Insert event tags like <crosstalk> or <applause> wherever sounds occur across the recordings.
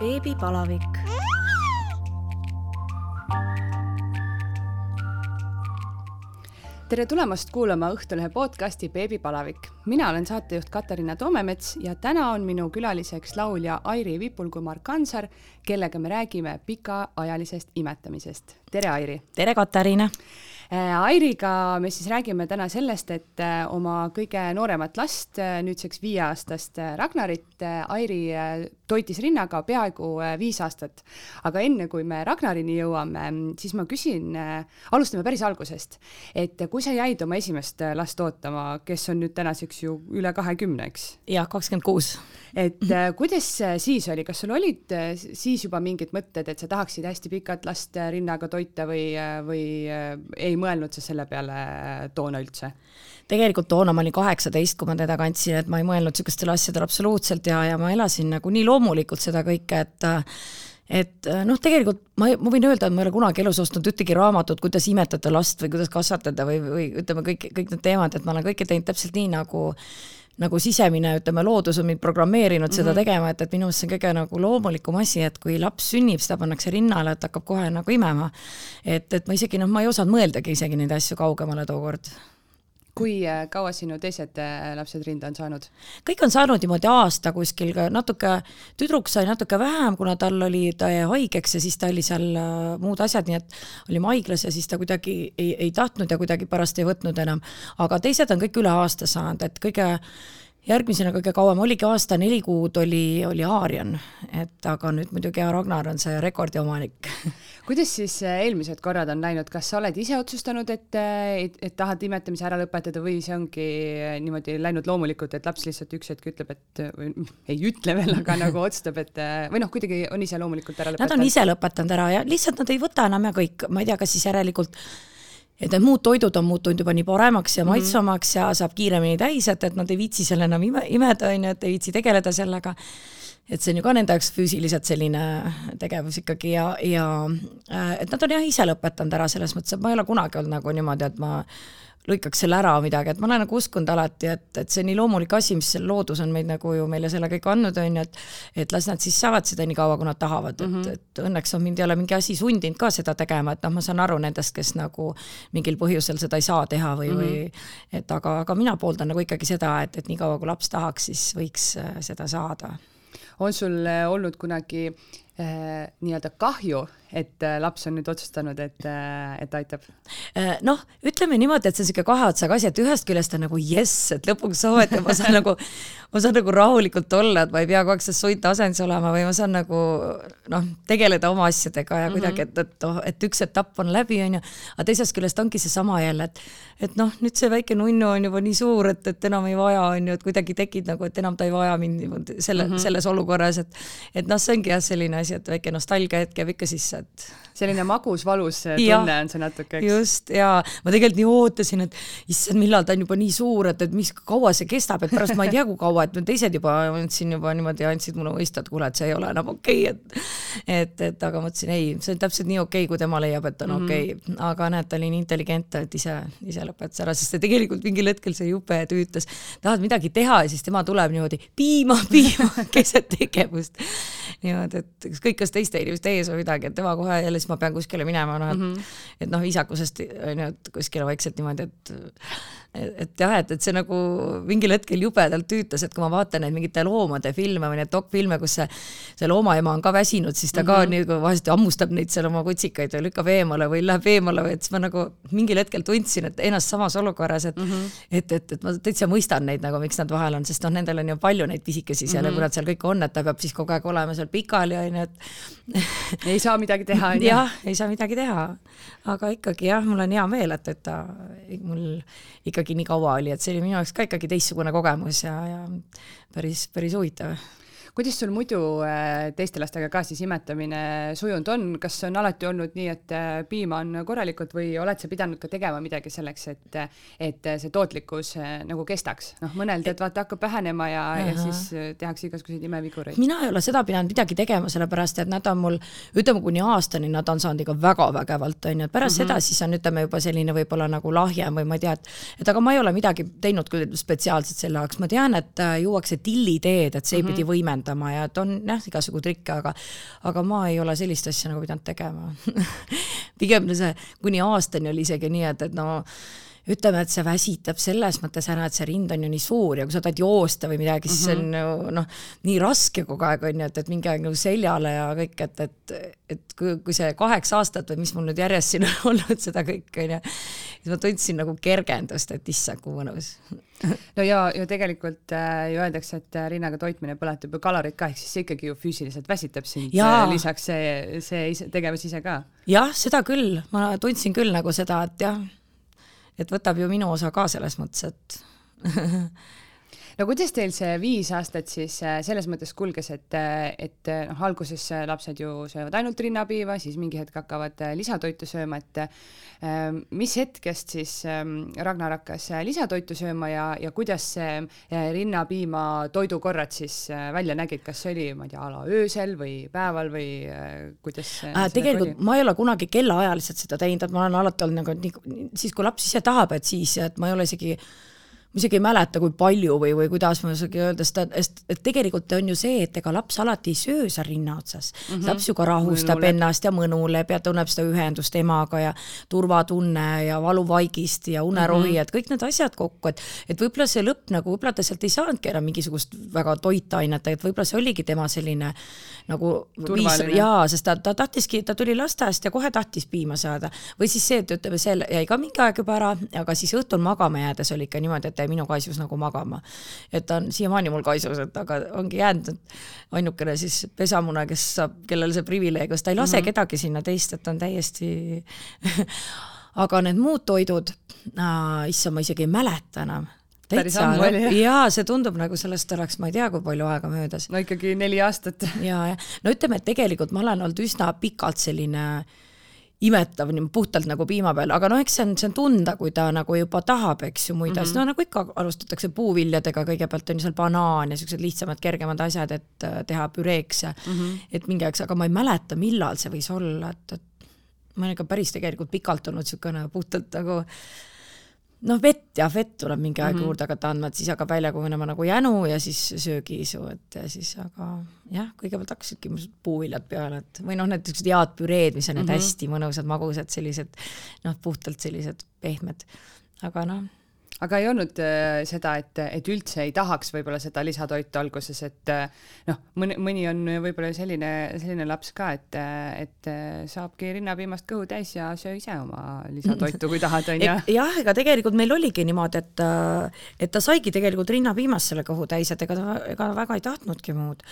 beebipalavik. tere tulemast kuulama Õhtulehe podcasti Beebipalavik. mina olen saatejuht Katariina Toomemets ja täna on minu külaliseks laulja Airi Vipulkumar Kansar, kellega me räägime pikaajalisest imetamisest. tere, Airi! tere, Katariina! Äh, Airiga me siis räägime täna sellest, et äh, oma kõige nooremat last, äh, nüüdseks viieaastast Ragnarit, Airi toitis rinnaga peaaegu viis aastat. aga enne, kui me Ragnarini jõuame, siis ma küsin, alustame päris algusest, et kui sa jäid oma esimest last ootama, kes on nüüd tänaseks ju üle kahekümne, eks? jah, kakskümmend kuus. et kuidas siis oli, kas sul olid siis juba mingid mõtted, et sa tahaksid hästi pikalt last rinnaga toita või, või ei ei mõelnud sa selle peale toona üldse? Tegelikult toona ma olin kaheksateist, kui ma teda kandsin, et ma ei mõelnud niisugustele asjadele absoluutselt ja, ja ma elasin nagu nii loomulikult seda kõike, et et noh, tegelikult ma, ma võin öelda, et ma ei ole kunagi elus ostnud ühtegi raamatut, kuidas imetada last või kuidas kasvatada või, või ütleme, kõik, kõik need teemad, et ma olen kõike teinud täpselt nii, nagu nagu sisemine, ütleme, loodus on mind programmeerinud mm -hmm. seda mhm. tegema, et, et minu meelest see on kõige nagu loomulikum asi, et kui laps sünnib, seda pannakse rinnale, et hakkab kohe nagu imema. et, et ma isegi noh, ma ei osanud mõeldagi isegi neid asju kaugemale tookord kui äh, kaua sinu teised äh, lapsed rinda on saanud? kõik on saanud niimoodi aasta kuskil, natuke, tüdruk sai natuke vähem, kuna tal oli, ta jäi haigeks ja siis ta oli seal äh, muud asjad, nii et olime haiglas ja siis ta kuidagi ei, ei tahtnud ja kuidagi pärast ei võtnud enam. aga teised on kõik üle aasta saanud, et kõige järgmisena kõige kauem oligi aasta neli kuud oli, oli Aarian, et aga nüüd muidugi ja Ragnar on see rekordi omanik. <laughs> Kuidas siis äh, eelmised korrad on läinud, kas sa oled ise otsustanud, et, äh, et, et tahad imetamise ära lõpetada või see ongi äh, niimoodi läinud loomulikult, et laps lihtsalt üks hetk ütleb, et või <laughs> ei ütle veel, aga nagu otsustab, et või noh, kuidagi on ise loomulikult ära lõpetanud? Nad on ise lõpetanud ära ja lihtsalt nad ei võta enam ja kõik, ma ei tea, kas siis järelikult et need muud toidud on muutunud juba nii paremaks ja mhm. maitsvamaks ja saab kiiremini täis, et, et nad ei viitsi selle enam ime, imeda, on ju, et ei viitsi tegeleda sellega. et see on ju ka nende jaoks füüsiliselt selline tegevus ikkagi ja, ja äh, et nad on jah ise lõpetanud ära selles mõttes, et ma ei ole kunagi olnud nagu niimoodi, et ma lõikaks selle ära midagi, et ma olen nagu uskunud alati, et, et see nii loomulik asi, mis seal loodus on meid nagu ju meile selle kõik andnud, on ju, et et las nad siis saavad seda nii kaua, kui nad tahavad mm, -hmm. et, mhm. et õnneks on mind ei ole mingi asi sundinud ka seda tegema, et noh, ma saan aru nendest, kes nagu mingil põhjusel seda ei saa teha või mm, -hmm. või et aga, aga mina pooldan nagu ikkagi seda, et, et niikaua, kui laps tahaks, siis võiks äh, seda saada. on sul äh, olnud kunagi äh, nii-öelda kahju, et äh, laps on nüüd otsustanud, et, äh, et aitab? Äh, noh, ütleme niimoodi, et see on niisugune kahe otsaga asi, et ühest küljest on nagu jess, et lõpuks ometi ma saan nagu, ma saan nagu rahulikult olla, et ma ei pea kogu aeg selles sunta asendis olema või ma saan nagu noh, tegeleda oma asjadega ja kuidagi, et, et noh, et üks etapp on läbi, on ju, aga teisest küljest ongi seesama jälle, et et noh, nüüd see väike nunnu on juba nii suur, et, et enam ei vaja, on ju, et kuidagi tekib nagu, et enam ta ei vaja mind niimoodi selle mm, -hmm. selles olukorras, et et noh, see ongi jah, selline asi, et väike nostalgia hetk jääb ikka sisse, et selline magus-valus tunne on see natuke, eks? just, ja ma tegelikult nii ootasin, et issand, millal ta on juba nii suur, et, et mis, kaua see kestab, et pärast ma ei tea, kui kaua, et teised juba andsin juba niimoodi, andsid mulle mõista, et kuule, et see ei ole enam okei okay,, et et, et aga mõtlesin, ei, see on täpselt nii okei okay,, kui tema leiab, et on mm -hmm. okei okay., aga näed, ta oli nii intelligentne, et ise, ise lõpetas ära, sest tegelikult mingil hetkel see jupe tüütas, tahad midagi teha ja siis tema tuleb niimoodi piima, piima <laughs> keset tegevust. niimoodi, et ükskõik, kas teiste inimeste ees või midagi, et tema kohe jälle siis ma pean kuskile minema, noh et mm, -hmm. et noh, viisakusest on ju, et kuskile vaikselt niimoodi, et et jah, et, et see nagu mingil hetkel jubedalt tüütas, et kui ma vaatan neid mingite loomade filme või neid dokfilme, kus see, see loomaema on ka väsinud, siis ta mm -hmm. ka nii vahest hammustab neid seal oma kutsikaid või lükkab eemale või läheb eemale või et siis ma nagu mingil hetkel tundsin, et ennast samas olukorras, et mm, -hmm. et, et, et ma täitsa mõistan neid nagu, miks nad vahel on, sest noh, nendel on ju palju neid pisikesi seal mm -hmm. ja kui nad seal kõik on, et ta peab siis kogu aeg olema seal pikali, on ju, et ei saa midagi teha, on ju. jah, ei saa midagi teha. aga ikkagi jah, mul on hea meel, et, et ta mul ikkagi ikkagi nii kaua oli, et see oli minu jaoks ka ikkagi teistsugune kogemus ja, ja päris, päris huvitav kuidas sul muidu äh, teiste lastega ka siis imetamine sujunud on, kas on alati olnud nii, et äh, piima on korralikult või oled sa pidanud ka tegema midagi selleks, et, et see tootlikkus äh, nagu kestaks? noh, mõnel tead vaata hakkab vähenema ja, ja siis tehakse igasuguseid imevigureid. mina ei ole seda pidanud midagi tegema, sellepärast et nad on mul, ütleme kuni aastani nad on saanud ikka väga vägevalt, on ju, et pärast mm -hmm. seda siis on, ütleme juba selline võib-olla nagu lahjem või ma ei tea, et et aga ma ei ole midagi teinud küll spetsiaalselt selle jaoks, ma tean, et juuakse tilliteed, et see mm -hmm. pidi võimendama kergendama ja et on jah, igasugu trikke, aga aga ma ei ole sellist asja nagu pidanud tegema. <laughs> Pigem see kuni aastani oli isegi nii, et, et no ütleme, et see väsitab selles mõttes ära, et see rind on ju nii suur ja kui sa tahad joosta või midagi, siis mm -hmm. see on mhm. ju noh, nii raske kogu aeg on ju, et, et mingi aeg nagu seljale ja kõik, et, et, et kui, kui see kaheksa aastat või mis mul nüüd järjest siin on <laughs> olnud seda kõike on ju, siis ma tundsin nagu kergendust, et issand, kui mõnus <laughs> no ja, ja tegelikult äh, ju öeldakse, et äh, rinnaga toitmine põletab ju kaloreid ka, ehk siis see ikkagi ju füüsiliselt väsitab sind, lisaks see, see ise, tegevus ise ka. jah, seda küll, ma tundsin küll nagu seda, et jah et võtab ju minu osa ka selles mõttes, et <laughs> no kuidas teil see viis aastat siis äh, selles mõttes kulges, et, äh, et äh, noh, alguses lapsed ju söövad ainult rinnapiima, siis mingi hetk hakkavad lisatoitu sööma, et mis hetkest siis ähm, Ragnar hakkas lisatoitu sööma ja, ja kuidas see rinnapiima toidukorrad siis välja nägid, kas see oli, ma ei tea, a la öösel või päeval või kuidas äh,? tegelikult ma ei ole kunagi kellaajaliselt seda teinud, et ma olen alati olnud nagu siis kui laps ise tahab, et siis, et ma ei ole isegi ma isegi ei mäleta, kui palju või, või kuidas ma isegi öelda, sest, sest et tegelikult on ju see, et ega laps alati ei söö seal rinna otsas mm. -hmm. laps ju ka rahustab mõnuleb. ennast ja mõnuleb ja tunneb seda ühendust emaga ja turvatunne ja valuvaigist ja unerohi mm, -hmm. et kõik need asjad kokku, et et võib-olla see lõpp nagu, võib-olla ta sealt ei saanudki enam mingisugust väga toitainet, et võib-olla see oligi tema selline nagu viis, jaa, sest ta, ta tahtiski, ta tuli lasteaiast ja kohe tahtis piima saada. või siis see, et ütleme, see jäi ka mingi aeg juba ära, aga siis õhtul magama jäädes oli ikka niimoodi, et minu kaisus nagu magama. et ta on siiamaani mul kaisus, et aga ongi jäänud ainukene siis pesamune, kes saab, kellel see privileeg, sest ta ei lase mm -hmm. kedagi sinna teist, et ta on täiesti <laughs> aga need muud toidud issand, ma isegi ei mäleta enam täitsa, no, jaa, see tundub nagu sellest oleks, ma ei tea, kui palju aega möödas. no ikkagi neli aastat. ja, ja no ütleme, et tegelikult ma olen olnud üsna pikalt selline äh, imetav nii puhtalt nagu piima peal, aga noh, eks see on, see on tunda, kui ta nagu juba tahab, eks ju, muida mm, -hmm. no nagu ikka alustatakse puuviljadega, kõigepealt on ju seal banaan ja siuksed lihtsamad, kergemad asjad, et äh, teha püreeks ja mm -hmm. et mingi aeg, aga ma ei mäleta, millal see võis olla, et, et ma olen ikka päris tegelikult pikalt olnud niisugune puhtalt nagu noh, vett jah, vett tuleb mingi aeg mm -hmm. juurde hakata andma, et siis hakkab välja kujunema nagu jänu ja siis söögiisu, et ja siis aga jah, kõigepealt hakkasidki puuviljad peale, et või noh, need niisugused head püreed, mis on mm -hmm. need hästi mõnusad, magusad, sellised noh, puhtalt sellised pehmed, aga noh aga ei olnud äh, seda, et, et üldse ei tahaks võib-olla seda lisatoitu alguses, et äh, noh, mõni, mõni on võib-olla selline, selline laps ka, et, et saabki rinnapiimast kõhu täis ja söö ise oma lisatoitu, kui tahad, onju. jah, ega tegelikult meil oligi niimoodi, et, et ta saigi tegelikult rinnapiimast selle kõhu täis, et ega ta, ega väga ei tahtnudki muud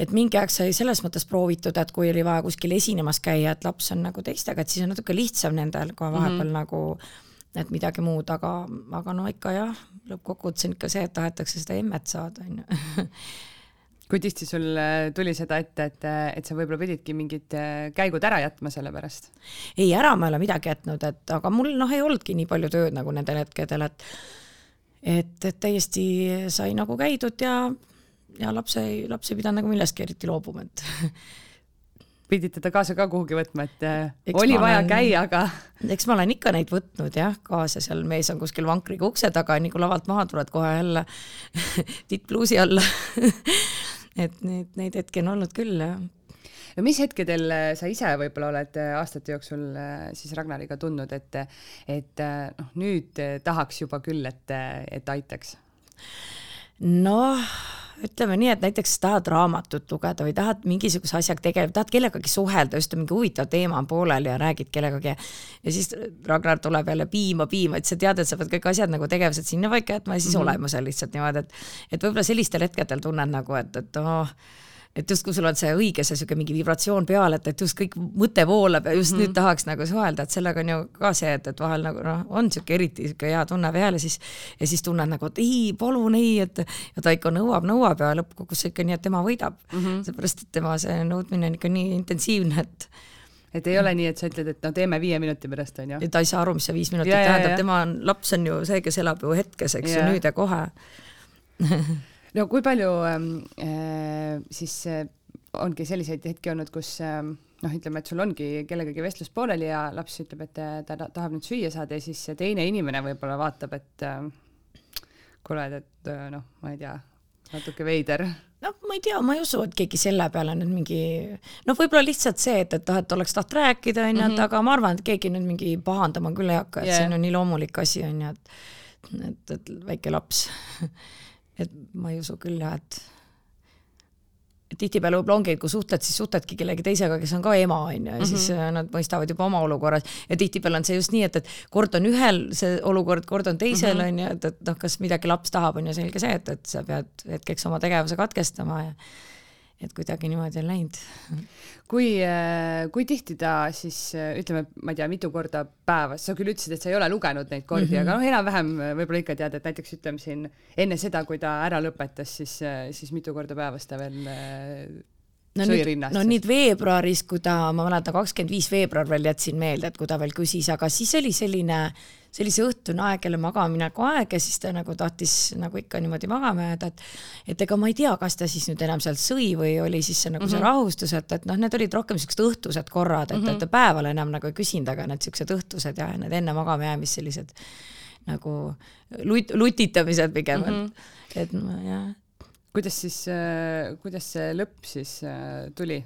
et mingi aeg sai selles mõttes proovitud, et kui oli vaja kuskil esinemas käia, et laps on nagu teistega, et siis on natuke lihtsam nendel kohe vahepeal mm -hmm. nagu et midagi muud, aga, aga no ikka jah, lõppkokkuvõttes on ikka see, et tahetakse seda emmet saada, on ju. kui tihti sul äh, tuli seda ette, et, et sa võib-olla pididki mingid äh, käigud ära jätma selle pärast? ei, ära ma ei ole midagi jätnud, et aga mul noh, ei olnudki nii palju tööd nagu nendel hetkedel, et et, et täiesti sai nagu käidud ja, ja laps ei, laps ei pidanud nagu millestki eriti loobuma, et <laughs> pidid teda kaasa ka kuhugi võtma, et äh, eks oli vaja olen, käia, aga. <laughs> eks ma olen ikka neid võtnud jah, kaasa seal mees on kuskil vankriga ukse taga, nii kui lavalt maha tuled, kohe jälle <laughs> tittpluusi alla <laughs> et neid, neid hetki on olnud küll jah no mis hetkedel äh, sa ise võib-olla oled äh, aastate jooksul siis Ragnariga tundnud, et, et noh, nüüd tahaks juba küll, et, et aitaks? noh ütleme nii, et näiteks tahad raamatut lugeda või tahad mingisuguse asjaga tegeleda, tahad kellegagi suhelda, just mingi huvitav teema on pooleli ja räägid kellegagi ja siis Ragnar tuleb jälle piima, piima, et sa tead, et sa pead kõik asjad nagu tegevused sinna paika jätma ja siis mm -hmm. olema seal lihtsalt niimoodi, et et võib-olla sellistel hetkedel tunned nagu, et, et oh, et justkui sul on see õige, see niisugune mingi vibratsioon peal, et, et just kõik mõte voolab ja just mm -hmm. nüüd mhm. tahaks nagu suhelda, et sellega on ju ka see, et, et vahel nagu noh, on niisugune eriti niisugune hea tunne peal ja siis ja siis tunned nagu, et ei, palun ei, et ja ta ikka nõuab, nõuab ja lõppkokkuvõttes ikka nii, et tema võidab mm -hmm.. seepärast, et tema see nõudmine on ikka nii intensiivne, et et ei ole nii, et sa ütled, et no teeme viie minuti pärast, on ju? ta ei saa aru, mis see viis minutit ja, tähendab, tema on, laps on ju see, kes elab ju hetkes, eks ju, nüüd ja kohe <laughs> no kui palju ähm, äh, siis äh, ongi selliseid hetki olnud, kus äh, noh, ütleme, et sul ongi kellegagi vestlus pooleli ja laps ütleb, et äh, ta tahab nüüd süüa saada ja siis see teine inimene võib-olla vaatab, et äh, kuule, et äh, noh, ma ei tea, natuke veider noh, ma ei tea, ma ei usu, et keegi selle peale nüüd mingi noh, võib-olla lihtsalt see, et, et noh, et oleks tahtnud rääkida, onju, et mhm. aga ma arvan, et keegi nüüd mingi pahandama küll ei hakka, et yeah. see on ju nii loomulik asi, onju, et et, et väike laps <laughs> et ma ei usu küll jah, et tihtipeale võib-olla ongi, et kui suhtled, siis suhtledki kellegi teisega, kes on ka ema, on ju, ja mm -hmm. siis nad mõistavad juba oma olukorras ja tihtipeale on see just nii, et, et kord on ühel see olukord, kord on teisel, mhm. on ju, et, et noh, kas midagi laps tahab, on ju selge see, et, et sa pead hetkeks oma tegevuse katkestama ja et kuidagi niimoodi on läinud. kui, äh, kui tihti ta siis äh, ütleme, ma ei tea, mitu korda päevas, sa küll ütlesid, et sa ei ole lugenud neid kordi mm, -hmm. aga noh, enam-vähem äh, võib-olla ikka tead, et näiteks ütleme siin enne seda, kui ta ära lõpetas, siis, siis mitu korda päevas ta veel no nüüd, no nüüd veebruaris, kui ta, ma mäletan, kakskümmend viis veebruar veel jätsin meelde, et kui ta veel küsis, aga siis oli selline, see oli see õhtune aeg jälle magamamineku aeg ja siis ta nagu tahtis nagu ikka niimoodi magama jääda, et et ega ma ei tea, kas ta siis nüüd enam sealt sõi või oli siis see nagu mm -hmm. see mhm. rahustus, et, et noh, need olid rohkem siuksed õhtused korrad, et mm, -hmm. et ta päeval enam nagu ei küsinud, aga need siuksed õhtused ja need enne magama jäämist sellised nagu lut-, lutitamised pigem mm, -hmm. et, et jah kuidas siis, kuidas see lõpp siis äh, tuli?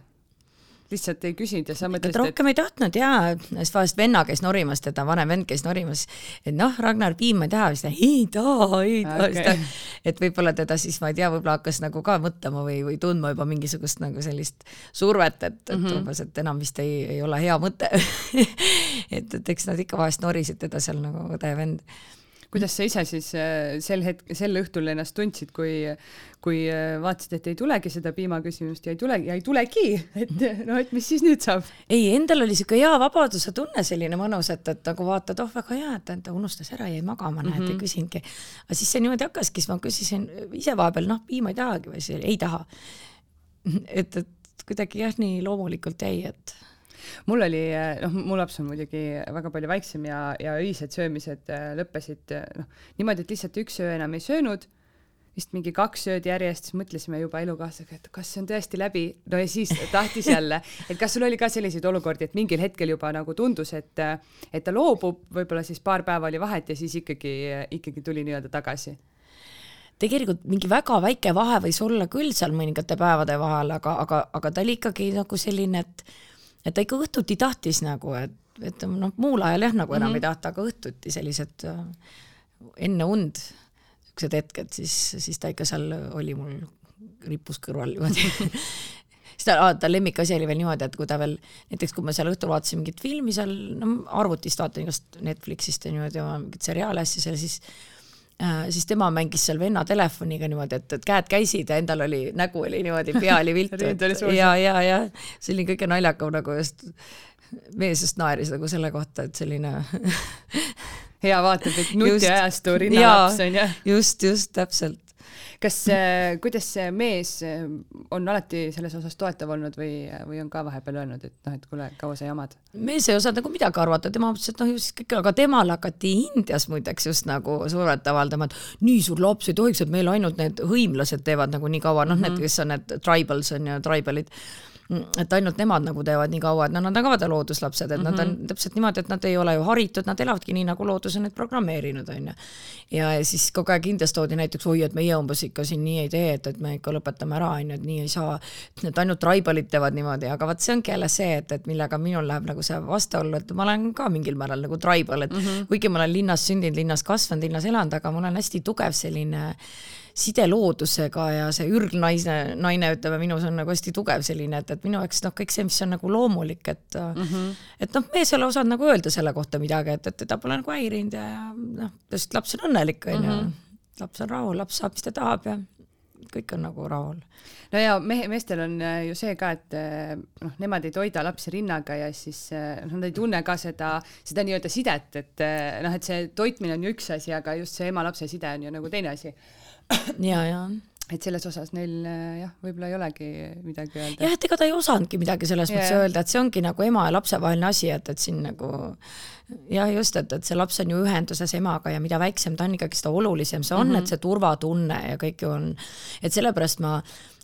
Lihtsalt ei küsinud ja sa mõtlesid, et rohkem ei tahtnud jaa, siis vahest venna käis norimas teda, vanem vend käis norimas, et noh, Ragnar Piim, ma ei taha, siis ta ei taha, ei taha okay., et võib-olla teda siis, ma ei tea, võib-olla hakkas nagu ka mõtlema või, või tundma juba mingisugust nagu sellist survet, et, et mm -hmm. umbes, et enam vist ei, ei ole hea mõte <laughs> et, et eks nad ikka vahest norisid teda seal nagu õde ja vend kuidas sa ise siis äh, sel hetk, sel õhtul ennast tundsid, kui, kui äh, vaatasid, et ei tulegi seda piimaküsimust ja ei tule ja ei tulegi, et noh, et mis siis nüüd saab? ei, endal oli siuke hea vabaduse tunne, selline mõnus, et, et nagu vaatad, oh väga hea, et ta unustas ära, jäi magama, näed mm, -hmm. ei küsinudki. aga siis see niimoodi hakkaski, siis ma küsisin ise vahepeal, noh, piima ei tahagi või siis ei taha. <laughs> et, et kuidagi jah, nii loomulikult jäi, et mul oli, noh, mu laps on muidugi väga palju väiksem ja, ja öised söömised äh, lõppesid noh, niimoodi, et lihtsalt üks öö enam ei söönud, vist mingi kaks ööd järjest, siis mõtlesime juba elukaaslasega, et kas see on tõesti läbi, no ja siis tahtis jälle, et kas sul oli ka selliseid olukordi, et mingil hetkel juba nagu tundus, et, et ta loobub, võib-olla siis paar päeva oli vahet ja siis ikkagi, ikkagi tuli nii-öelda tagasi? Tegelikult mingi väga väike vahe võis olla küll seal mõningate päevade vahel, aga, aga, aga ta oli ikkagi nagu selline, et et ta ikka õhtuti tahtis nagu, et, et noh, muul ajal jah, nagu enam mm -hmm. ei tahta, aga õhtuti sellised äh, enne und niisugused hetked, siis, siis ta ikka seal oli mul, rippus kõrval niimoodi <laughs> siis ta, ta lemmikasi oli veel niimoodi, et kui ta veel, näiteks kui me seal õhtul vaatasime mingit filmi seal, no arvutist vaatan igast Netflixist ja niimoodi oma mingeid seriaale asju seal, siis siis tema mängis seal venna telefoniga niimoodi, et, et käed käisid ja endal oli, nägu oli niimoodi, pea oli viltu ja, ja, ja see oli kõige naljakam nagu just, mees just naeris nagu selle kohta, et selline <laughs> hea vaatab, et nutiajastu rinnalaps on ju. just, just täpselt kas äh,, kuidas see mees äh, on alati selles osas toetav olnud või, või on ka vahepeal öelnud, et noh, et kuule, kaua sa jamad? mees ei osanud nagu midagi arvata, tema mõtles, et noh, ju siis kõik, aga temale hakati Indias muideks just nagu survet avaldama, et nii suur laps ei tohiks, et meil ainult need hõimlased teevad nagu nii kaua, noh mm -hmm., need, kes on need tribals on ju, tribalid et ainult nemad nagu teevad nii kaua, et no nad on ka vaata looduslapsed, et mm -hmm. nad on mhm. täpselt niimoodi, et nad ei ole ju haritud, nad elavadki nii, nagu loodus on neid programmeerinud, on ju. ja siis kogu aeg Indias toodi näiteks, oi, et meie umbes ikka siin nii ei tee, et, et me ikka lõpetame ära, on ju, et nii ei saa. et ainult traibalid teevad niimoodi, aga vot see ongi jälle see, et, et millega minul läheb nagu see vastuollu, et ma olen ka mingil määral nagu traibal, et mm -hmm. kuigi ma olen linnas sündinud, linnas kasvanud, linnas elanud, aga mul on hästi tugev selline side loodusega ja see ürgnaise, naine, ütleme, minus on nagu hästi tugev selline, et, et minu jaoks noh, kõik see, mis on nagu loomulik, et mm -hmm. et noh, mees ei ole osanud nagu öelda selle kohta midagi, et, et teda pole nagu häirinud ja, ja noh, sest laps on õnnelik, on ju. Mhm. laps on rahul, laps saab, mis ta tahab ja kõik on nagu rahul. no ja mehe, meestel on äh, ju see ka, et äh, noh, nemad ei toida lapsi rinnaga ja siis äh, noh, nad ei tunne ka seda, seda nii-öelda sidet, et noh, et see toitmine on ju üks asi, aga just see ema-lapse side on ju nagu teine asi ja, ja et selles osas neil jah, võib-olla ei olegi midagi öelda. jah, et ega ta ei osanudki midagi selles yeah. mõttes öelda, et see ongi nagu ema ja lapse vaheline asi, et, et siin nagu jah, just, et, et see laps on ju ühenduses emaga ja mida väiksem ta on, ikkagi seda olulisem see on mm, -hmm. et see turvatunne ja kõik ju on, et sellepärast ma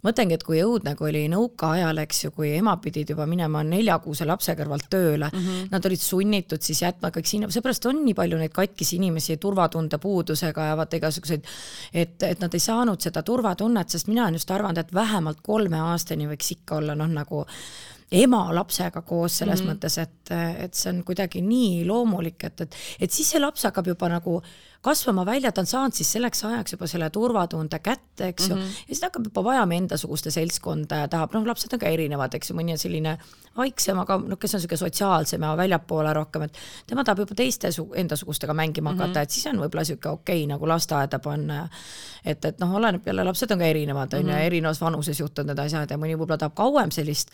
mõtlengi, et kui õudne, kui oli nõukaajal, eks ju, kui emad pidid juba minema neljakuuse lapse kõrvalt tööle mm, -hmm. nad olid sunnitud siis jätma kõik sinna, seepärast on nii palju neid katkisi inimesi turvatunde puudusega ja vaata igasuguseid, et, et nad ei saanud seda turvatunnet, sest mina olen just arvanud, et vähemalt kolme aastani võiks ikka olla noh, nagu ema lapsega koos selles mm -hmm. mõttes, et, et see on kuidagi nii loomulik, et, et, et siis see laps hakkab juba nagu kasvama välja, ta on saanud siis selleks ajaks juba selle turvatunde kätte, eks ju mm, -hmm. ja siis ta hakkab juba vajama endasuguste seltskonda ja tahab, noh, lapsed on ka erinevad, eks ju, mõni on selline vaiksem, aga noh, kes on niisugune sotsiaalsem ja väljapoole rohkem, et tema tahab juba teiste endasugustega mängima hakata mm, -hmm. et siis on võib-olla niisugune okei okay, nagu lasteaeda panna ja et, et noh, oleneb jälle, lapsed on ka erinevad, on ju, mhm. erinevas vanuses juhtunud need asjad ja mõni võib-olla tahab kauem sellist,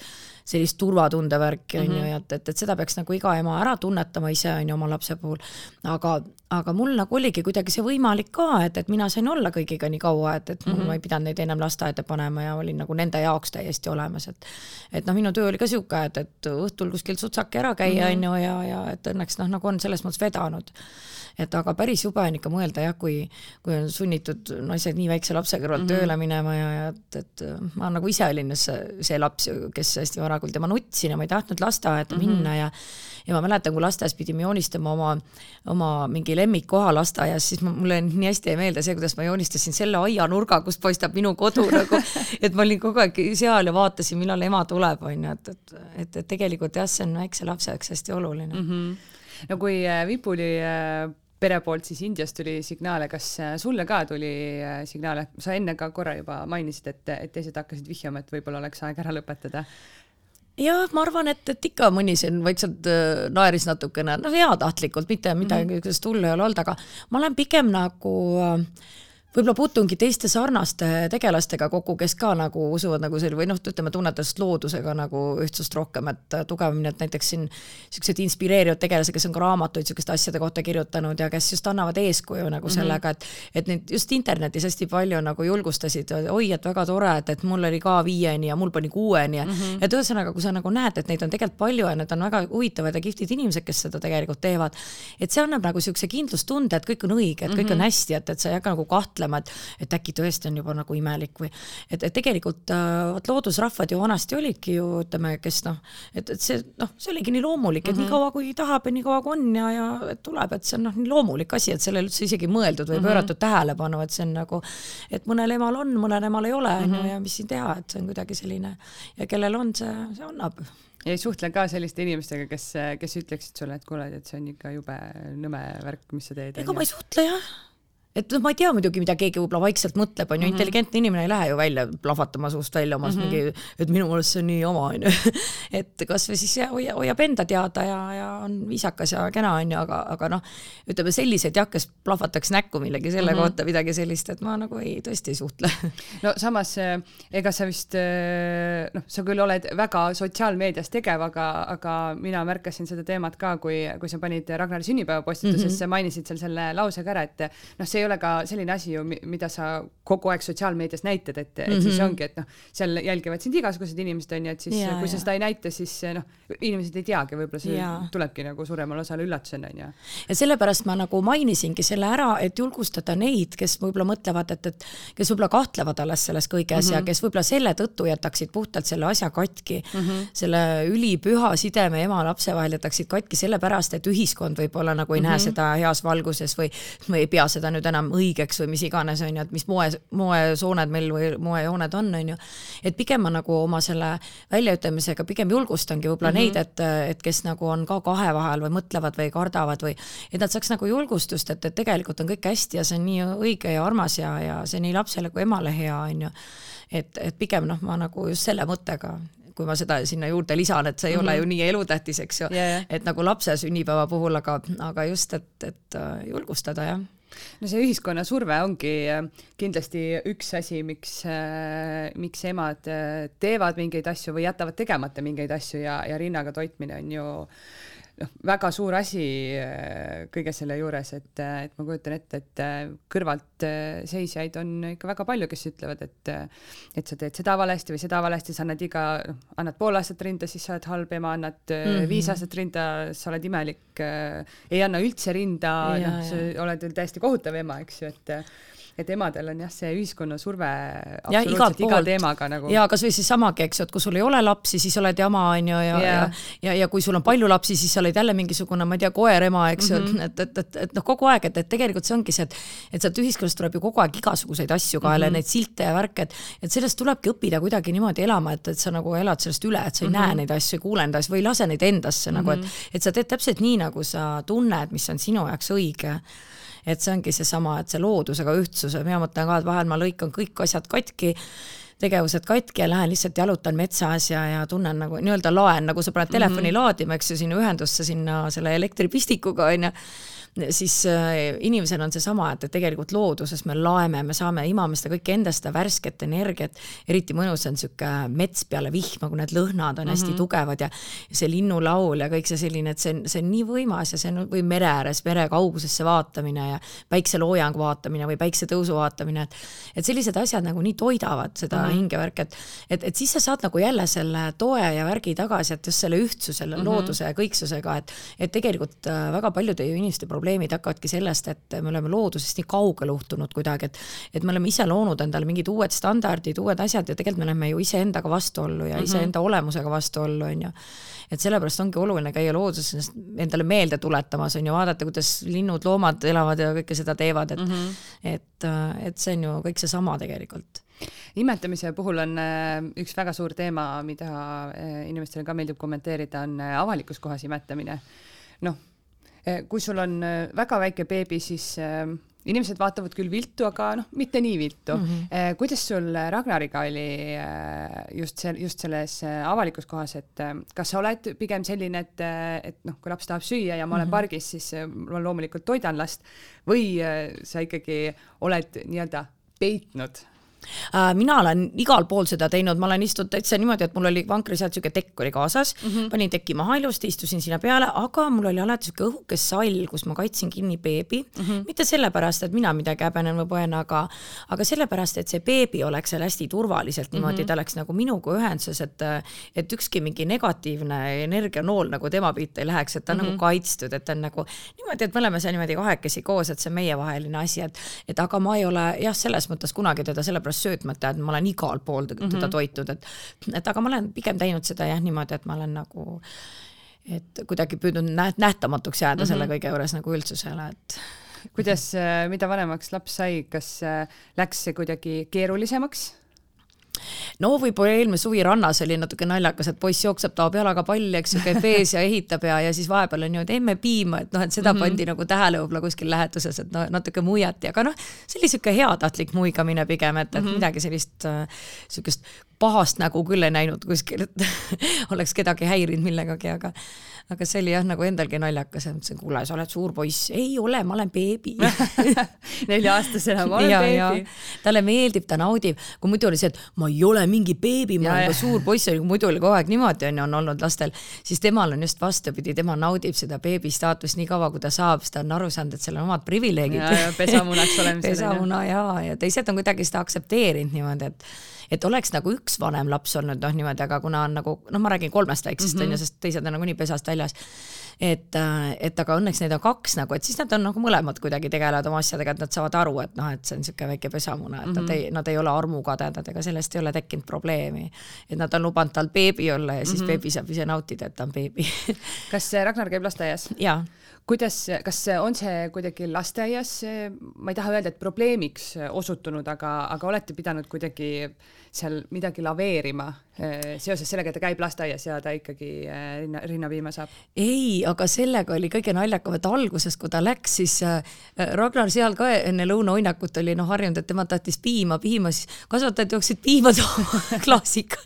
sellist turvatunde värki, on ju, mhm. et, et, et seda peaks nagu iga ema ära tunnetama ise, on ju, oma lapse puhul. aga, aga mul nagu oligi kuidagi see võimalik ka, et, et mina sain olla kõigiga nii kaua, et, et mm -hmm. ma ei pidanud neid ennem lasteaeda panema ja olin nagu nende jaoks täiesti olemas, et et noh, minu töö oli ka niisugune, et, et õhtul kuskil sutsake ära käia, mhm. on ju, ja, ja et õnneks noh, nagu on selles mõttes vedanud et aga päris jube on ikka mõelda jah, kui, kui on sunnitud naised nii väikse lapse kõrvalt mm -hmm. tööle minema ja, ja et, et ma nagu ise olin see, see laps, kes hästi varakult ja ma nutsin ja ma ei tahtnud lasteaeda mm -hmm. minna ja ja ma mäletan, kui lasteaias pidime joonistama oma, oma mingi lemmikkoha lasteaias, siis ma, mulle nii hästi jäi meelde see, kuidas ma joonistasin selle aianurga, kust paistab minu kodu <laughs> nagu, et ma olin kogu aeg seal ja vaatasin, millal ema tuleb, on ju, et, et, et, et tegelikult jah, see on väikse lapse jaoks hästi oluline mm. -hmm. no kui äh, Vipuli äh, pere poolt siis Indiast tuli signaale, kas äh, sulle ka tuli signaale, sa enne ka korra juba mainisid, et, et teised hakkasid vihjama, et võib-olla oleks aeg ära lõpetada? Jah, ma arvan, et, et ikka mõni siin vaikselt äh, naeris natukene, noh, heatahtlikult, mitte midagi mm -hmm. hullu ei ole olnud, aga ma olen pigem nagu äh, võib-olla puutungi teiste sarnaste tegelastega kokku, kes ka nagu usuvad nagu selle või noh, ütleme, tunnetavad loodusega nagu ühtsust rohkem, et tugevamini, et näiteks siin niisugused inspireerivad tegelased, kes on ka raamatuid niisuguste asjade kohta kirjutanud ja kes just annavad eeskuju nagu mhm. sellega, et et neid just internetis hästi palju nagu julgustasid, oi, et väga tore, et, et mul oli ka viieni ja mul pani kuueni ja mm -hmm. et ühesõnaga, kui sa nagu näed, et neid on tegelikult palju ja need on väga huvitavad ja kihvtid inimesed, kes seda tegelikult teevad, et see annab nagu niisuguse kindlustunde, et kõik on õige, et kõik mm -hmm. on hästi, et, et sa ei hakka nagu kahtlema mõtlema, et, et äkki tõesti on juba nagu imelik või et, et tegelikult äh, vot loodusrahvad ju vanasti olidki ju ütleme, kes noh, et, et see noh, see oligi nii loomulik, et mm -hmm. niikaua kui tahab ja niikaua kui on ja, ja et tuleb, et see on noh, nii loomulik asi, et sellele üldse isegi mõeldud või mm -hmm. pööratud tähelepanu, et see on nagu, et mõnel emal on, mõnel emal ei ole, on ju, mhm. ja mis siin teha, et see on kuidagi selline ja kellel on, see, see annab ja ei suhtle ka selliste inimestega, kes, kes ütleksid sulle, et kuule, et see on ikka jube nõme värk, mis sa teed. ega ma ei suhtle jah et noh, ma ei tea muidugi, mida keegi võib-olla vaikselt mõtleb, on ju -hmm., intelligentne inimene ei lähe ju välja plahvatama suust välja omas mm -hmm. mingi, et minu meelest see on nii oma, on ju. <laughs> et kasvõi siis jah, hoia, hoiab enda teada ja, ja on viisakas ja kena, on ju, aga, aga noh, ütleme selliseid jah, kes plahvataks näkku millegi selle mm -hmm. kohta, midagi sellist, et ma nagu ei, tõesti ei suhtle. <laughs> no samas, eh, ega sa vist eh, noh, sa küll oled väga sotsiaalmeedias tegev, aga, aga mina märkasin seda teemat ka, kui, kui sa panid Ragnari sünnipäevapostitusesse mm, -hmm. mainisid seal selle lause ka ära, et noh, see ei ole ka selline asi ju, mida sa kogu aeg sotsiaalmeedias näitad, et, et mm -hmm. siis mhm. ongi, et noh, seal jälgivad sind igasugused inimesed onju, et siis ja, kui ja. sa seda ei näita, siis noh, inimesed ei teagi, võib-olla see ja. tulebki nagu suuremale osale üllatusena onju. ja sellepärast ma nagu mainisingi selle ära, et julgustada neid, kes võib-olla mõtlevad, et, et kes võib-olla kahtlevad alles selles kõiges mm -hmm. ja kes võib-olla selle tõttu jätaksid puhtalt selle asja katki mm, -hmm. selle ülipüha sideme ema-lapse vahel jätaksid katki sellepärast, et ühiskond võib-olla nagu ei mm -hmm. näe mhm. seda heas valguses või, või ei pea seda nüüd enam õigeks või mis iganes, on ju, et mis moe, moesooned meil või moejooned on, on ju. et pigem ma nagu oma selle väljaütlemisega pigem julgustangi võib-olla mm -hmm. neid, et, et kes nagu on ka kahe vahel või mõtlevad või kardavad või et nad saaks nagu julgustust, et, et tegelikult on kõik hästi ja see on nii õige ja armas ja, ja see nii lapsele kui emale hea, on ju. et, et pigem noh, ma nagu just selle mõttega kui ma seda sinna juurde lisan, et see ei mm -hmm. ole ju nii elutähtis, eks ju yeah., et nagu lapse sünnipäeva puhul, aga, aga just, et, et äh, julgustada jah no see ühiskonna surve ongi äh, kindlasti üks asi, miks, äh, miks emad äh, teevad mingeid asju või jätavad tegemata mingeid asju ja, ja rinnaga toitmine on ju noh, väga suur asi äh, kõige selle juures, et, äh, et ma kujutan ette, et äh, kõrvalt seisjaid on ikka väga palju, kes ütlevad, et et sa teed seda valesti või seda valesti, sa annad iga, noh, annad pool aastat rinda, siis sa oled halb ema, annad mm -hmm. viis aastat rinda, sa oled imelik, ei anna üldse rinda, noh, sa oled täiesti kohutav ema, eks ju, et et emadel on jah, see ühiskonna surve igalt iga teemaga nagu. ja kasvõi siis samagi, eks ju, et kui sul ei ole lapsi, siis oled jama, on ju, ja, ja, ja, ja, ja kui sul on palju lapsi, siis sa oled jälle mingisugune, ma ei tea, koerema, eks ju mm -hmm., et, et, et, et noh, kogu aeg, et, et tegelikult see ongi see, et et sealt ühiskonnast tuleb ju kogu aeg igasuguseid asju kaela mm, -hmm. neid silte ja värke, et et sellest tulebki õppida kuidagi niimoodi elama, et, et sa nagu elad sellest üle, et sa ei mm -hmm. näe neid asju, ei kuule neid asju või ei lase neid endasse mm -hmm. nagu, et mhm. et sa teed täpselt nii, nagu sa tunned, mis on sinu jaoks õige et see ongi seesama, et see loodusega ühtsus ja mina mõtlen ka, et vahel ma lõikan kõik asjad katki, tegevused katki ja lähen lihtsalt jalutan metsas ja, ja tunnen nagu nii-öelda laen, nagu sa paned telefoni mm -hmm. laadima, eks ju, sinna ühendusse sinna selle elektripistikuga onju siis äh, inimesel on seesama, et, et tegelikult looduses me laeme, me saame, imame seda kõike endast, seda värsket energiat, eriti mõnus on niisugune mets peale vihma, kui need lõhnad on mm -hmm. hästi mhm. tugevad ja see linnulaul ja kõik see selline, et see on, see on nii võimas ja see on, või mere ääres, mere kaugusesse vaatamine ja päikseloojang vaatamine või päiksetõusu vaatamine, et et sellised asjad nagu nii toidavad seda mm -hmm. hingevärki, et et, et siis sa saad nagu jälle selle toe ja värgi tagasi, et just selle ühtsuse, mm -hmm. looduse ja kõiksusega, et et tegelikult äh, väga paljude inimeste probleemid probleemid hakkavadki sellest, et me oleme loodusest nii kaugele uhtunud kuidagi, et et me oleme ise loonud endale mingid uued standardid, uued asjad ja tegelikult me läheme ju iseendaga vastuollu ja mm -hmm. iseenda olemusega vastuollu, on ju. et sellepärast ongi oluline käia looduses endale meelde tuletamas, on ju, vaadata, kuidas linnud, loomad elavad ja kõike seda teevad, et mm -hmm. et, et see on ju kõik seesama tegelikult imetamise puhul on äh, üks väga suur teema, mida äh, inimestele ka meeldib kommenteerida, on äh, avalikus kohas imetamine. noh, kui sul on eh, väga väike beebi, siis eh, inimesed vaatavad küll viltu, aga noh, mitte nii viltu mm. -hmm. kuidas sul Ragnariga oli just see, just selles avalikus kohas, et kas sa oled pigem selline, et, et noh, kui laps tahab süüa ja ma olen mm -hmm. pargis, siis ma loomulikult toidan last või sa ikkagi oled nii-öelda peitnud mina olen igal pool seda teinud, ma olen istunud täitsa niimoodi, et mul oli vankris sealt siuke tekk oli kaasas mm, -hmm. panin teki maha ilusti, istusin sinna peale, aga mul oli alati siuke õhuke sall, kus ma kaitsin kinni beebi mm. -hmm. mitte sellepärast, et mina midagi häbenen või põen, aga, aga sellepärast, et see beebi oleks seal hästi turvaliselt niimoodi mm, -hmm. ta oleks nagu minuga ühenduses, et, et ükski mingi negatiivne energianool nagu tema pihta ei läheks, et ta on mm -hmm. nagu kaitstud, et ta on nagu niimoodi, et me oleme seal niimoodi kahekesi koos, et see on meievaheline asi, et, et aga ma ei ole jah, selles mõttes kunagi teda sellepärast pärast söötmata, et ma olen igal pool teda mm -hmm. toitnud, et et aga ma olen pigem teinud seda jah niimoodi, et ma olen nagu et kuidagi püüdnud näht-, nähtamatuks jääda mm -hmm. selle kõige juures nagu üldsusele, et kuidas, mida vanemaks laps sai, kas läks see kuidagi keerulisemaks? No võib-olla eelmine suvi rannas oli natuke naljakas, et poiss jookseb, taob jalaga palli, eks ju, käib vees ja ehitab ja, ja siis vahepeal on niimoodi, emme piima, et noh, et seda mm -hmm. pandi nagu tähele võib-olla kuskil lähetuses, et no natuke muiati, aga noh, see oli sihuke heatahtlik muigamine pigem, et, et mm -hmm. midagi sellist äh, sihukest pahast nägu küll ei näinud kuskil, et <laughs> oleks kedagi häirinud millegagi, aga aga see oli jah, nagu endalgi naljakas, et mõtlesin, kuule, sa oled suur poiss. ei ole, ma olen beebi <laughs> nelja-aastasena, ma olen ja, beebi. talle meeldib, ta naudib, kui muidu oli see, et ma ei ole mingi beebi, ma olen juba suur poiss, muidu oli kogu aeg niimoodi onju, on olnud lastel, siis temal on just vastupidi, tema naudib seda beebi staatust nii kaua, kui ta saab, sest ta on aru saanud, et seal on omad privileegid. pesamunaks olemisel. <laughs> pesamuna ja, ja teised on kuidagi seda aktsepteerinud niimoodi, et et oleks nagu üks vanem laps olnud noh, niimoodi, aga kuna on nagu noh, ma räägin kolmest väiksest mm -hmm., sest teised on nagunii pesast väljas. et, äh, et aga õnneks neid on kaks nagu, et siis nad on nagu mõlemad kuidagi tegelevad oma asjadega, et nad saavad aru, et noh, et see on niisugune väike pesamuna, et mm -hmm. nad ei, nad ei ole armukadedad, ega sellest ei ole tekkinud probleemi. et nad on lubanud tal beebi olla ja siis mm -hmm. beebi saab ise nautida, et ta on beebi kas Ragnar käib lasteaias? jaa kuidas, kas on see kuidagi lasteaias, ma ei taha öelda, et probleemiks osutunud, aga, aga olete pidanud kuidagi seal midagi laveerima seoses sellega, et ta käib lasteaias ja ta ikkagi eh, rinna, rinnapiima saab? ei, aga sellega oli kõige naljakam, et alguses, kui ta läks, siis eh, Ragnar seal ka enne lõunauinakut oli noh harjunud, et tema tahtis piima, piima, siis kasvatajad jooksid piima tooma <laughs> klaasiga,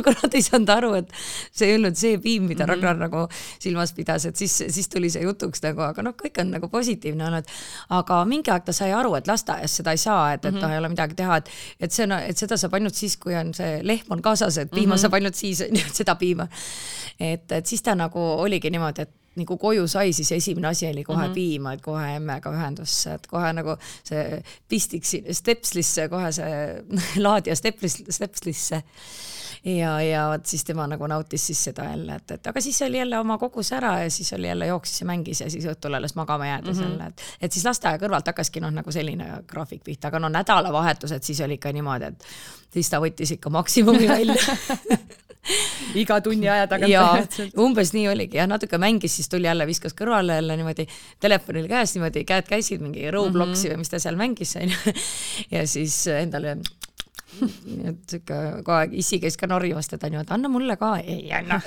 aga nad ei saanud aru, et see ei olnud see piim, mida mm -hmm. Ragnar nagu silmas pidas, et siis, siis tuli see jutuks nagu, aga noh, kõik on nagu positiivne olnud. aga mingi aeg ta sai aru, et lasteaias seda ei saa, et, et noh, ei ole midagi teha, et, et see, et seda saab ainult siis, kui on see lehm on kaasas, et piima mm -hmm. saab ainult siis, <laughs> seda piima. et, et siis ta nagu oligi niimoodi, et nagu koju sai, siis esimene asi oli kohe mm -hmm. piima, et kohe emmega ühendusse, et kohe nagu see pistik stepslisse, kohe see <laughs> laadija steplis, stepslisse ja, ja vot siis tema nagu nautis siis seda jälle, et, et aga siis oli jälle oma kogus ära ja siis oli jälle jooksis ja mängis ja siis õhtul alles magama jäädes mm -hmm. jälle, et, et siis lasteaia kõrvalt hakkaski noh, nagu selline graafik pihta, aga no nädalavahetused siis oli ikka niimoodi, et siis ta võttis ikka maksimumi <laughs> välja iga tunni aja tagant. jaa, umbes nii oligi jah, natuke mängis, siis tuli jälle, viskas kõrvale jälle niimoodi telefonil käes niimoodi, käed käisid mingi Robloksi mm -hmm. või mis ta seal mängis onju. <laughs> ja siis endale nii <laughs> et sihuke kogu aeg issi käis ka norimas teda niimoodi, anna mulle ka, ei anna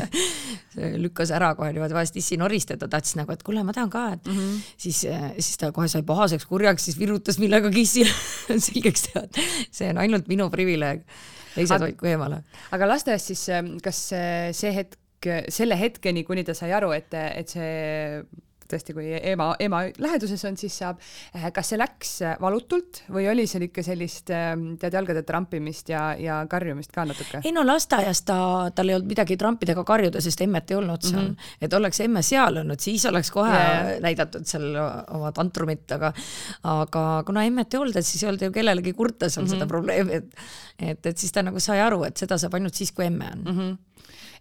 <laughs> <laughs> lükkas ära kohe niimoodi, vahest issi noris teda, tahtis nagu, et kuule, ma tahan ka, et mm -hmm. siis, siis ta kohe sai pahaseks, kurjaks, siis virutas millegagi issile selgeks teha, et see on ainult minu privileeg. teised hoidku eemale. aga lasteaias siis, kas see hetk, selle hetkeni, kuni ta sai aru, et, et see tõesti, kui ema, ema läheduses on, siis saab. Eh, kas see läks eh, valutult või oli seal ikka sellist eh, tead jalgade trampimist ja, ja karjumist ka natuke? ei no lasteaias ta, tal ei olnud midagi trampida ega karjuda, sest emmet ei olnud seal mm. -hmm. et oleks emme seal olnud, siis oleks kohe yeah. näidatud seal oma tantrumit, aga aga kuna emmet ei olnud, et siis ei olnud ju kellelegi kurta seal mm -hmm. seda probleemi, et et, et siis ta nagu sai aru, et seda saab ainult siis, kui emme on mm. -hmm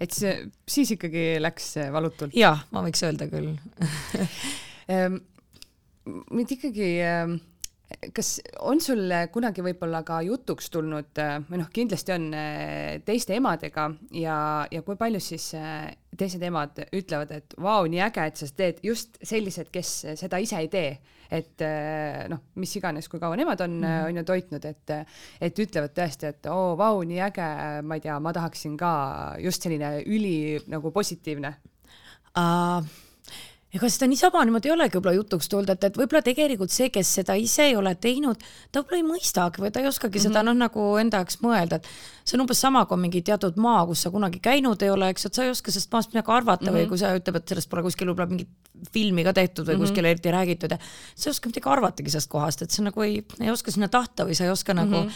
et see, siis ikkagi läks valutult? jah, ma võiks öelda küll. <laughs> Mind ikkagi kas on sul kunagi võib-olla ka jutuks tulnud või noh, kindlasti on teiste emadega ja, ja kui palju siis teised emad ütlevad, et vau, nii äge, et sa teed just sellised, kes seda ise ei tee et eh, noh, mis iganes, kui kaua nemad on mm, -hmm. on ju toitnud, et, et ütlevad tõesti, et oo, vau, nii äge, ma ei tea, ma tahaksin ka just selline üli nagu positiivne uh ega seda niisama niimoodi ei olegi võib-olla jutuks tulnud, et, et võib-olla tegelikult see, kes seda ise ei ole teinud, ta võib-olla ei mõistagi või ta ei oskagi mm -hmm. seda noh, nagu enda jaoks mõelda, et see on umbes sama, kui mingi teatud maa, kus sa kunagi käinud ei ole, eks, et sa ei oska sellest maast midagi arvata mm -hmm. või kui sa ütleb, et sellest pole kuskil võib-olla mingit filmi ka tehtud või mm -hmm. kuskil eriti räägitud ja sa ei oska midagi arvatagi sellest kohast, et sa nagu ei, ei oska sinna tahta või sa ei oska mm -hmm. nagu,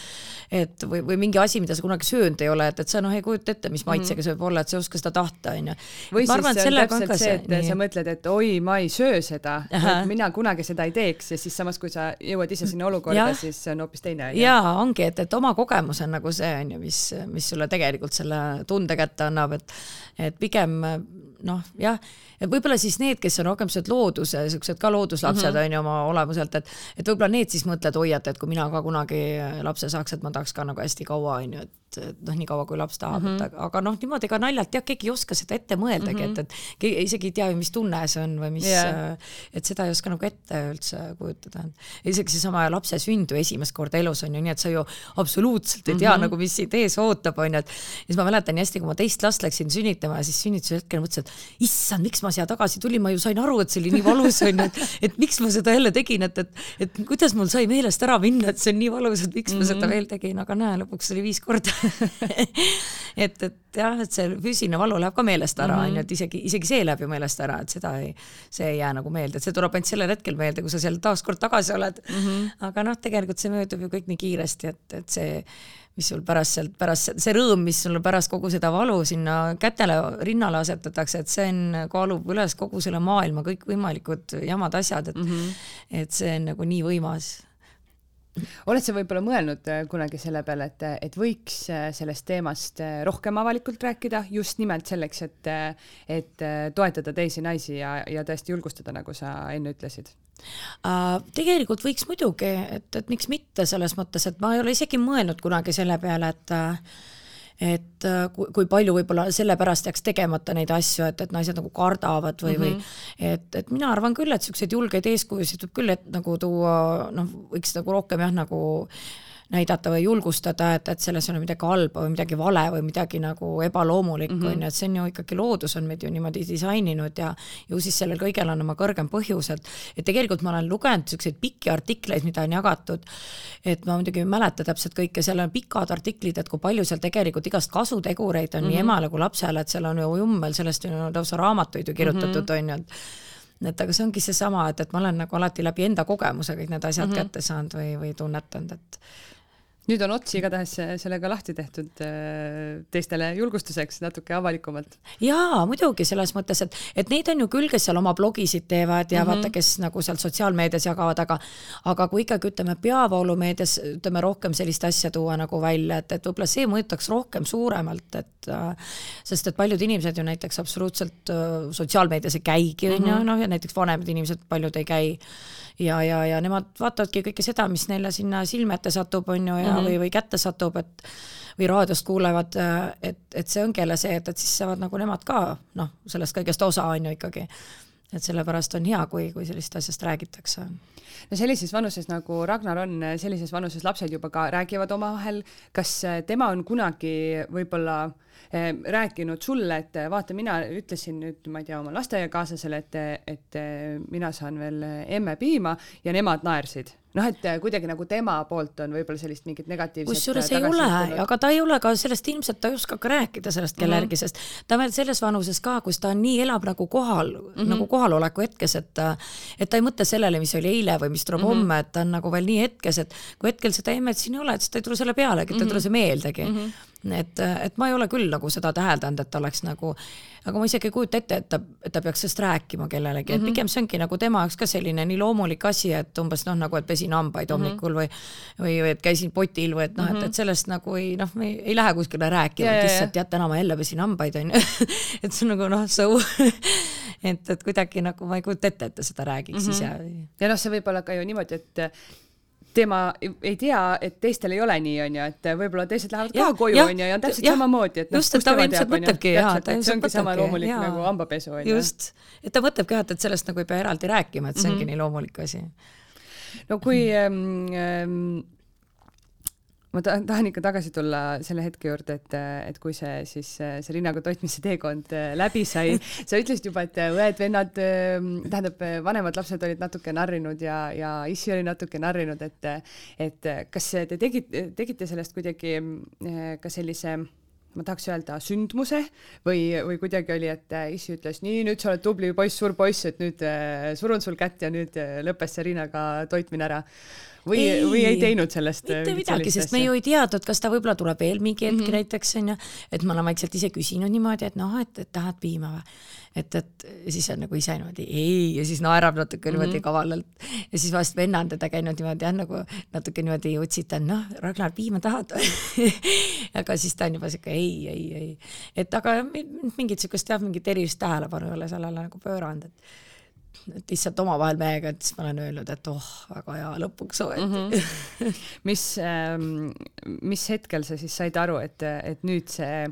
et või, või mingi asi, mida sa kunagi söönud ei ole, et, et sa noh, ei kujuta ette, mis maitsega see võib olla, et sa ei oska seda tahta, onju. või arvan, siis see on täpselt see, et nii. sa mõtled, et oi, ma ei söö seda, et mina kunagi seda ei teeks ja siis samas, kui sa jõuad ise sinna olukorda, siis see on hoopis teine. jaa, ongi, et, et oma kogemus on nagu see, onju, mis, mis sulle tegelikult selle tunde kätte annab, et et pigem noh, jah, et võib-olla siis need, kes on rohkem sellised looduse, siuksed ka looduslapsed mm -hmm. on ju oma olemuselt, et et võib-olla need siis mõtlevad, oi, et, kui mina ka kunagi lapse saaks, et ma tahaks ka nagu hästi kaua on ju, et noh, nii kaua kui laps tahab mm, -hmm. et aga, aga noh, niimoodi ka naljalt jah, keegi ei oska seda ette mõeldagi mm, -hmm. et, et keegi isegi ei tea ju, mis tunne see on või mis yeah., et seda ei oska nagu ette üldse kujutada. isegi seesama lapse sünd ju esimest korda elus on ju nii, et sa ju absoluutselt ei tea mm -hmm. nagu, mis sind ees ootab, on ju, et ja siis ma mäletan nii hästi, kui ma teist last läksin sünnitama, siis sünnituse hetkel mõtlesin, et issand, miks ma siia tagasi tulin, ma ju sain aru, et see oli nii valus on ju, et, et miks ma seda jälle tegin, et, et, et kuidas mul sai meelest ära minna, et see on nii valus, et miks mm -hmm. ma seda mhm. veel tegin, aga näe, lõpuks oli viis korda <laughs> et, et jah, et see füüsiline valu läheb ka meelest ära, mhm. onju, et isegi, isegi see läheb ju meelest ära, et seda ei, see ei jää nagu meelde, et see tuleb ainult sellel hetkel meelde, kui sa seal taaskord tagasi oled mm. -hmm. aga noh, tegelikult see möödub ju kõik nii kiiresti, et, et see mis sul pärast sealt, pärast see rõõm, mis sulle pärast kogu seda valu sinna kätele, rinnale asetatakse, et see on, kaalub üles kogu selle maailma kõikvõimalikud jamad asjad, et mm -hmm. et see on nagu nii võimas oled sa võib-olla mõelnud äh, kunagi selle peale, et, et võiks äh, sellest teemast äh, rohkem avalikult rääkida just nimelt selleks, et, et toetada teisi naisi ja, ja tõesti julgustada, nagu sa enne ütlesid? tegelikult võiks muidugi, et, et miks mitte selles mõttes, et ma ei ole isegi mõelnud kunagi selle peale, et et äh, kui, kui palju võib-olla sellepärast jääks tegemata neid asju, et, et naised nagu kardavad või mm, -hmm. või mhm. et, et mina arvan küll, et niisuguseid julgeid eeskujusid võib küll, et nagu tuua noh, võiks nagu rohkem jah, nagu näidata või julgustada, et, et selles ei ole midagi halba või midagi vale või midagi nagu ebaloomulikku mm, on -hmm. ju, et see on ju ikkagi loodus on meid ju niimoodi disaininud ja ju siis sellel kõigel on oma kõrgem põhjus, et et tegelikult ma olen lugenud niisuguseid pikki artikleid, mida on jagatud, et ma muidugi ei mäleta täpselt kõike, seal on pikad artiklid, et kui palju seal tegelikult igast kasutegureid on mm -hmm. nii mhm. emale kui lapsele, et seal on ju jummel, sellest on lausa raamatuid ju kirjutatud, mhm. on ju, et et aga see ongi seesama, et, et ma olen nagu alati läbi enda kogemuse kõik need asjad mm -hmm. kätte saanud või, või tunnetanud, et nüüd on ots igatahes sellega lahti tehtud äh, teistele julgustuseks natuke avalikumalt. jaa, muidugi selles mõttes, et, et neid on ju küll, kes seal oma blogisid teevad ja mm -hmm. vaata, kes nagu seal sotsiaalmeedias jagavad, aga aga kui ikkagi ütleme, peavoolumeedias ütleme rohkem sellist asja tuua nagu välja, et, et võib-olla see mõjutaks rohkem suuremalt, et äh, sest et paljud inimesed ju näiteks absoluutselt äh, sotsiaalmeedias ei käigi, on ju, mhm. noh ja näiteks vanemad inimesed, paljud ei käi ja, ja, ja nemad vaatavadki kõike seda, mis neile sinna silme ette satub, on ju, ja mm -hmm. või, või kätte satub, et või raadiost kuulevad, et, et see ongi jälle see, et, et siis saavad nagu nemad ka noh, sellest kõigest osa on ju ikkagi. Et sellepärast on hea, kui, kui sellisest asjast räägitakse. No sellises vanuses nagu Ragnar on, sellises vanuses lapsed juba ka räägivad omavahel, kas tema on kunagi võib-olla äh, Ehm, rääkinud sulle, et vaata, mina ütlesin nüüd, ma ei tea, oma lasteaiakaaslasele, et, et mina saan veel emme piima ja nemad naersid noh, et kuidagi nagu tema poolt on võib-olla sellist mingit negatiivset kusjuures ei ole, aga ta ei ole ka sellest ilmselt, ta ei oska ka rääkida sellest kellelegi mm, -hmm. sest ta on veel selles vanuses ka, kus ta nii elab nagu kohal mm, -hmm. nagu kohaloleku hetkes, et et ta ei mõtle sellele, mis oli eile või mis tuleb mm -hmm. homme, et ta on nagu veel nii hetkes, et kui hetkel seda emmet siin ei ole, et siis ta ei tule selle pealegi, ta ei tule mhm. see meeldegi mm. -hmm et, et ma ei ole küll nagu seda täheldanud, et oleks nagu, aga ma isegi ei kujuta ette, et ta, et ta peaks sellest rääkima kellelegi mm, -hmm. et mhm. pigem see ongi nagu tema jaoks ka selline nii loomulik asi, et umbes noh, nagu et pesin hambaid mhm. hommikul mm -hmm. või, või, või et käisin potil või et noh, et, et mhm. sellest nagu ei noh, ei, ei lähe kuskile rääkima, et lihtsalt tead, täna ma jälle pesin hambaid onju <laughs> et see on nagu noh, so <laughs> et, et kuidagi nagu ma ei kujuta ette, et ta seda räägiks mm -hmm. ise. ja noh, see võib olla ka ju niimoodi, et tema ei tea, et teistel ei ole nii, onju, et võib-olla teised lähevad ka koju, onju, ja on täpselt ja, samamoodi, et noh, just, et ta ilmselt mõtlebki, jaa, ta ilmselt mõtlebki. see ongi sama loomulik jaa. nagu hambapesu, onju. just, et ta mõtlebki jah, et, et sellest nagu ei pea eraldi rääkima, et see ongi mm -hmm. nii loomulik asi. no kui ähm, ähm, ma tahan, tahan ikka tagasi tulla selle hetke juurde, et, et kui see siis see rinnaga toitmise teekond äh, läbi sai, <laughs> sa ütlesid juba, et õed-vennad, ähm, tähendab, vanemad lapsed olid natuke narrinud ja, ja issi oli natuke narrinud, et, et kas te tegite, tegite sellest kuidagi äh, ka sellise ma tahaks öelda sündmuse või, või kuidagi oli, et issi ütles, nii, nüüd sa oled tubli poiss, suur poiss, et nüüd äh, surun sul kätt ja nüüd lõppes see rinnaga toitmine ära või, või ei teinud sellest mitte midagi, sest asja. me ju ei teadnud, kas ta võib-olla tuleb veel mingi hetk mm -hmm. näiteks onju, et ma olen vaikselt ise küsinud niimoodi, et noh, et, et tahad piima või et, et siis on nagu ise niimoodi ei ja siis naerab natuke niimoodi mm -hmm. kavalalt ja siis vahest venna on teda käinud niimoodi jah, nagu natuke niimoodi utsitanud, noh, Ragnar, piima tahad <laughs> aga siis ta on juba siuke ei, ei, ei, et aga mingit siukest jah, mingit erilist tähelepanu ei ole sellele nagu pööranud, et et lihtsalt omavahel mehega, et siis ma olen öelnud, et oh, väga hea, lõpuks ometi mm. -hmm. mis ähm,, mis hetkel sa siis said aru, et, et nüüd see,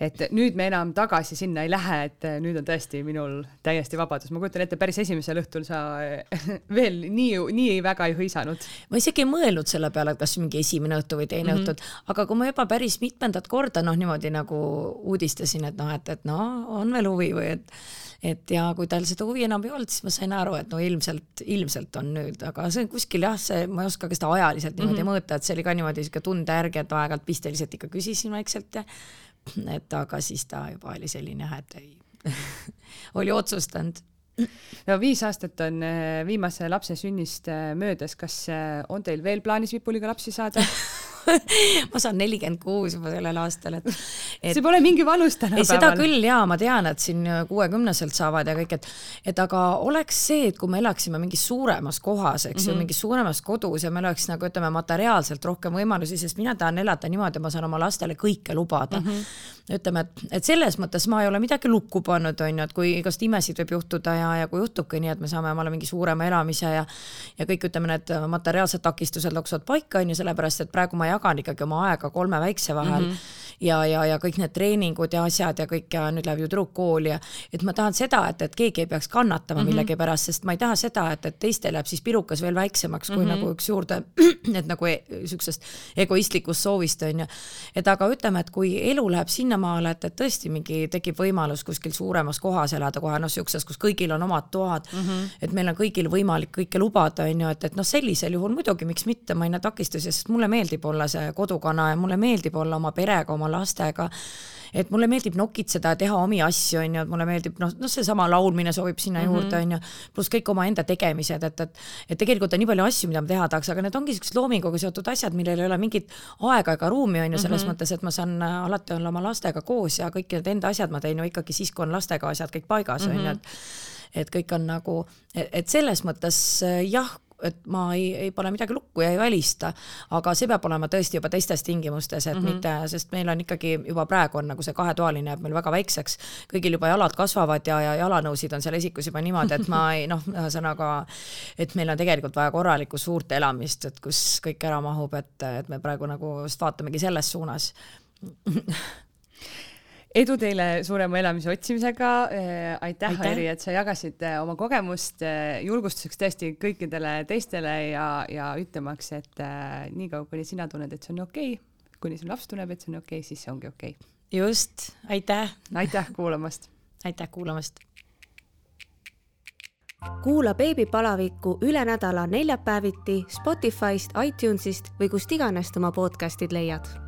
et nüüd me enam tagasi sinna ei lähe, et nüüd on tõesti minul täiesti vabadus, ma kujutan ette, päris esimesel õhtul sa <laughs> veel nii, nii väga ei hõisanud. ma isegi ei mõelnud selle peale, et kas mingi esimene õhtu või teine mm -hmm. õhtu, aga kui ma juba päris mitmendat korda noh, niimoodi nagu uudistasin, et noh, et, et noh, on veel huvi või et et ja kui tal seda huvi enam ei olnud, siis ma sain aru, et no ilmselt, ilmselt on nüüd, aga see on kuskil jah, see, ma ei oska ka seda ajaliselt niimoodi mm -hmm. mõõta, et see oli ka niimoodi sihuke tunde järgi, et aeg-ajalt pisteliselt ikka küsisin vaikselt ja et aga siis ta juba oli selline jah, et ei <laughs> oli otsustanud. No viis aastat on eh, viimase lapse sünnist eh, möödas, kas eh, on teil veel plaanis Vipuliga lapsi saada <laughs> <laughs> ma saan nelikümmend kuus juba sellel aastal, et, et. see pole mingi valus tänapäeval. seda küll ja ma tean, et siin kuuekümneselt saavad ja kõik, et, et aga oleks see, et kui me elaksime mingis suuremas kohas, eks mm -hmm. ju, mhm. mingis suuremas kodus ja meil oleks nagu ütleme, materiaalselt rohkem võimalusi, sest mina tahan elada niimoodi, et ma saan oma lastele kõike lubada mm. -hmm. Ütleme, et, et selles mõttes ma ei ole midagi lukku pannud, on ju, et kui igast imesid võib juhtuda ja, ja kui juhtubki nii, et me saame omale mingi suurema elamise ja ja kõik, ütleme, need materiaalsed takistused loksuvad paika, on ju, sellepärast et praegu ma jagan ikkagi oma aega kolme väikse vahel mm. -hmm ja, ja, ja kõik need treeningud ja asjad ja kõik ja nüüd läheb ju tüdruk kooli ja et ma tahan seda, et, et keegi ei peaks kannatama mm -hmm. millegipärast, sest ma ei taha seda, et, et teistel jääb siis pirukas veel väiksemaks kui mm -hmm. nagu üks juurde, et nagu e siuksest egoistlikust soovist on ju. et aga ütleme, et kui elu läheb sinnamaale, et, et tõesti mingi tekib võimalus kuskil suuremas kohas elada kohe noh, siukses, kus kõigil on omad toad mm, -hmm. et meil on kõigil võimalik kõike lubada, on ju, et, et noh, sellisel juhul muidugi, miks mitte, ma ei näe takistusi, sest mulle meeldib olla see kodukana ja mulle meeldib olla oma perega, oma lastega et mulle meeldib nokitseda teha omi asju, on ju, et mulle meeldib noh, noh, seesama laulmine sobib sinna mm -hmm. juurde, on ju, pluss kõik omaenda tegemised, et, et et tegelikult on nii palju asju, mida ma teha tahaks, aga need ongi niisugused loominguga seotud asjad, millel ei ole mingit aega ega ruumi, on ju, selles mm -hmm. mõttes, et ma saan äh, alati olla oma lastega koos ja kõik need enda asjad ma teen ju ikkagi siis, kui on lastega asjad kõik paigas, on ju, et et kõik on nagu, et selles mõttes äh, jah, et ma ei, ei pane midagi lukku ja ei välista, aga see peab olema tõesti juba teistes tingimustes, et mm -hmm. mitte, sest meil on ikkagi juba praegu on nagu see kahetoaline jääb meil väga väikseks, kõigil juba jalad kasvavad ja, ja jalanõusid on seal esikus juba niimoodi, et ma <laughs> ei noh, ühesõnaga, et meil on tegelikult vaja korralikku suurt elamist, et kus kõik ära mahub, et, et me praegu nagu just vaatamegi selles suunas <laughs> edu teile suurema elamise otsimisega äh,. aitäh, aitäh., Airi, et sa jagasid äh, oma kogemust äh, julgustuseks tõesti kõikidele teistele ja, ja ütlemaks, et niikaua, kuni sina tunned, et see on okei okay,, kuni su laps tunneb, et see on okei okay,, siis see ongi okei okay.. just, aitäh. aitäh kuulamast. aitäh kuulamast. kuula beebipalavikku üle nädala neljapäeviti Spotify'st, iTunes'ist või kust iganes oma podcast'id leiad